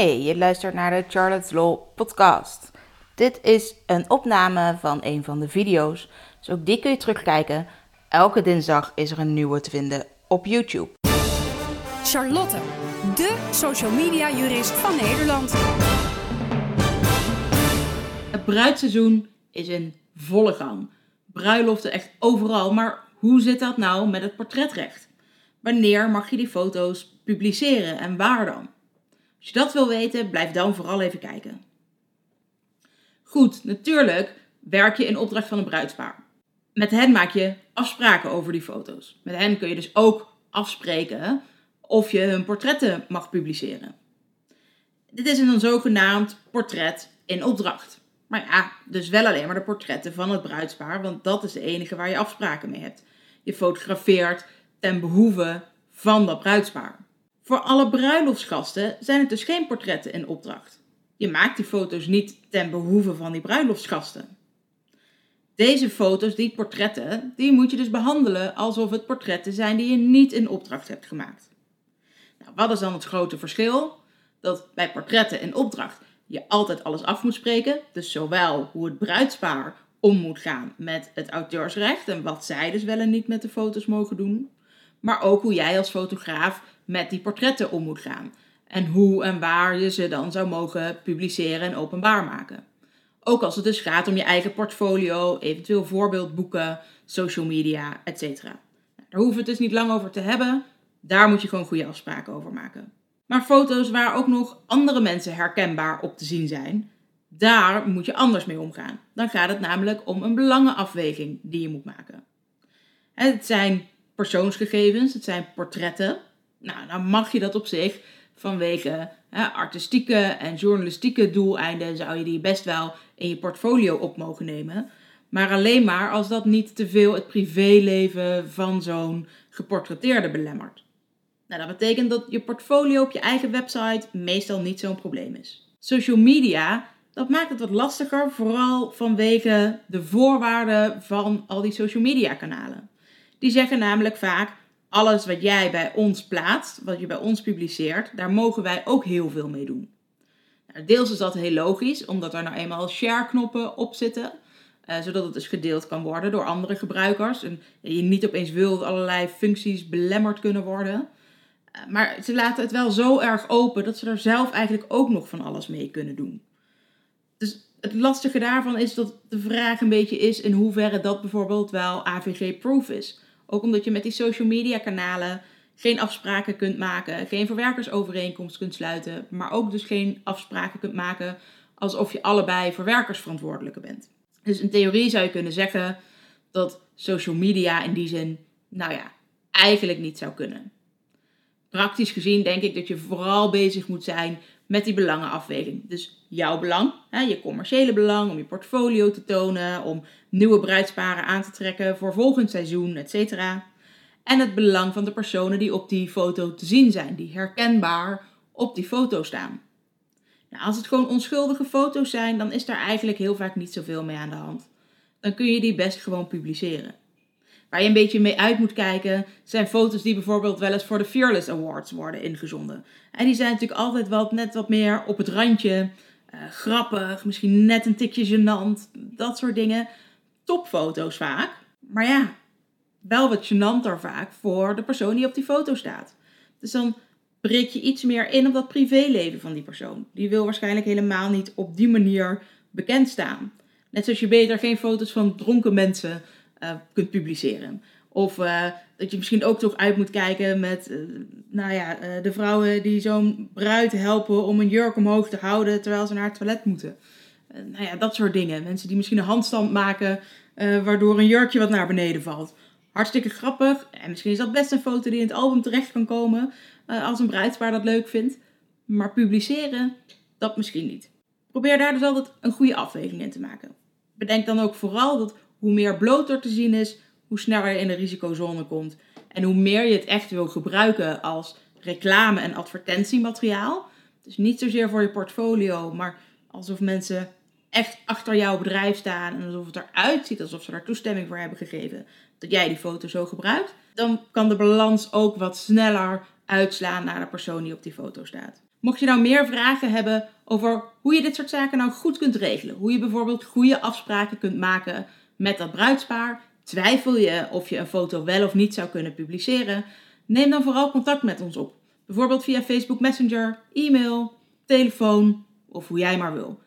Hey, je luistert naar de Charlotte's Law podcast. Dit is een opname van een van de video's, dus ook die kun je terugkijken. Elke dinsdag is er een nieuwe te vinden op YouTube. Charlotte, de social media jurist van Nederland. Het bruidseizoen is in volle gang. Bruiloften echt overal, maar hoe zit dat nou met het portretrecht? Wanneer mag je die foto's publiceren en waar dan? Als je dat wil weten, blijf dan vooral even kijken. Goed, natuurlijk werk je in opdracht van een bruidspaar. Met hen maak je afspraken over die foto's. Met hen kun je dus ook afspreken of je hun portretten mag publiceren. Dit is een zogenaamd portret in opdracht. Maar ja, dus wel alleen maar de portretten van het bruidspaar, want dat is de enige waar je afspraken mee hebt. Je fotografeert ten behoeve van dat bruidspaar. Voor alle bruiloftsgasten zijn het dus geen portretten in opdracht. Je maakt die foto's niet ten behoeve van die bruiloftsgasten. Deze foto's, die portretten, die moet je dus behandelen alsof het portretten zijn die je niet in opdracht hebt gemaakt. Nou, wat is dan het grote verschil? Dat bij portretten in opdracht je altijd alles af moet spreken. Dus zowel hoe het bruidspaar om moet gaan met het auteursrecht en wat zij dus wel en niet met de foto's mogen doen. Maar ook hoe jij als fotograaf met die portretten om moet gaan. En hoe en waar je ze dan zou mogen publiceren en openbaar maken. Ook als het dus gaat om je eigen portfolio, eventueel voorbeeldboeken, social media, etc. Nou, daar hoeven we het dus niet lang over te hebben. Daar moet je gewoon goede afspraken over maken. Maar foto's waar ook nog andere mensen herkenbaar op te zien zijn, daar moet je anders mee omgaan. Dan gaat het namelijk om een belangenafweging die je moet maken. Het zijn persoonsgegevens, het zijn portretten. Nou, dan mag je dat op zich vanwege hè, artistieke en journalistieke doeleinden zou je die best wel in je portfolio op mogen nemen. Maar alleen maar als dat niet te veel het privéleven van zo'n geportretteerde belemmert. Nou, dat betekent dat je portfolio op je eigen website meestal niet zo'n probleem is. Social media, dat maakt het wat lastiger, vooral vanwege de voorwaarden van al die social media kanalen. Die zeggen namelijk vaak: alles wat jij bij ons plaatst, wat je bij ons publiceert, daar mogen wij ook heel veel mee doen. Nou, deels is dat heel logisch, omdat er nou eenmaal share-knoppen op zitten, uh, zodat het dus gedeeld kan worden door andere gebruikers. En je niet opeens wil dat allerlei functies belemmerd kunnen worden. Uh, maar ze laten het wel zo erg open dat ze er zelf eigenlijk ook nog van alles mee kunnen doen. Dus het lastige daarvan is dat de vraag een beetje is in hoeverre dat bijvoorbeeld wel AVG-proof is. Ook omdat je met die social media kanalen geen afspraken kunt maken, geen verwerkersovereenkomst kunt sluiten, maar ook dus geen afspraken kunt maken alsof je allebei verwerkersverantwoordelijke bent. Dus in theorie zou je kunnen zeggen dat social media in die zin, nou ja, eigenlijk niet zou kunnen. Praktisch gezien denk ik dat je vooral bezig moet zijn met die belangenafweging. Dus jouw belang, hè, je commerciële belang om je portfolio te tonen, om nieuwe bruidsparen aan te trekken voor volgend seizoen, etc. En het belang van de personen die op die foto te zien zijn, die herkenbaar op die foto staan. Nou, als het gewoon onschuldige foto's zijn, dan is daar eigenlijk heel vaak niet zoveel mee aan de hand. Dan kun je die best gewoon publiceren. Waar je een beetje mee uit moet kijken, zijn foto's die bijvoorbeeld wel eens voor de Fearless Awards worden ingezonden. En die zijn natuurlijk altijd wat, net wat meer op het randje, uh, grappig, misschien net een tikje gênant, dat soort dingen. Topfoto's vaak. Maar ja, wel wat gênanter vaak voor de persoon die op die foto staat. Dus dan breek je iets meer in op dat privéleven van die persoon. Die wil waarschijnlijk helemaal niet op die manier bekend staan. Net zoals je beter geen foto's van dronken mensen uh, kunt publiceren. Of uh, dat je misschien ook toch uit moet kijken met, uh, nou ja, de vrouwen die zo'n bruid helpen om een jurk omhoog te houden terwijl ze naar het toilet moeten. nou ja, dat soort dingen. Mensen die misschien een handstand maken waardoor een jurkje wat naar beneden valt. Hartstikke grappig. En misschien is dat best een foto die in het album terecht kan komen als een bruidspaar dat leuk vindt. Maar publiceren, dat misschien niet. Probeer daar dus altijd een goede afweging in te maken. Bedenk dan ook vooral dat hoe meer bloot er te zien is, hoe sneller je in de risicozone komt. En hoe meer je het echt wil gebruiken als reclame- en advertentiemateriaal. Dus niet zozeer voor je portfolio, maar alsof mensen echt achter jouw bedrijf staan en alsof het eruit ziet alsof ze daar toestemming voor hebben gegeven dat jij die foto zo gebruikt, dan kan de balans ook wat sneller uitslaan naar de persoon die op die foto staat. Mocht je nou meer vragen hebben over hoe je dit soort zaken nou goed kunt regelen, hoe je bijvoorbeeld goede afspraken kunt maken met dat bruidspaar, twijfel je of je een foto wel of niet zou kunnen publiceren, neem dan vooral contact met ons op. Bijvoorbeeld via Facebook Messenger, e-mail, telefoon of hoe jij maar wil.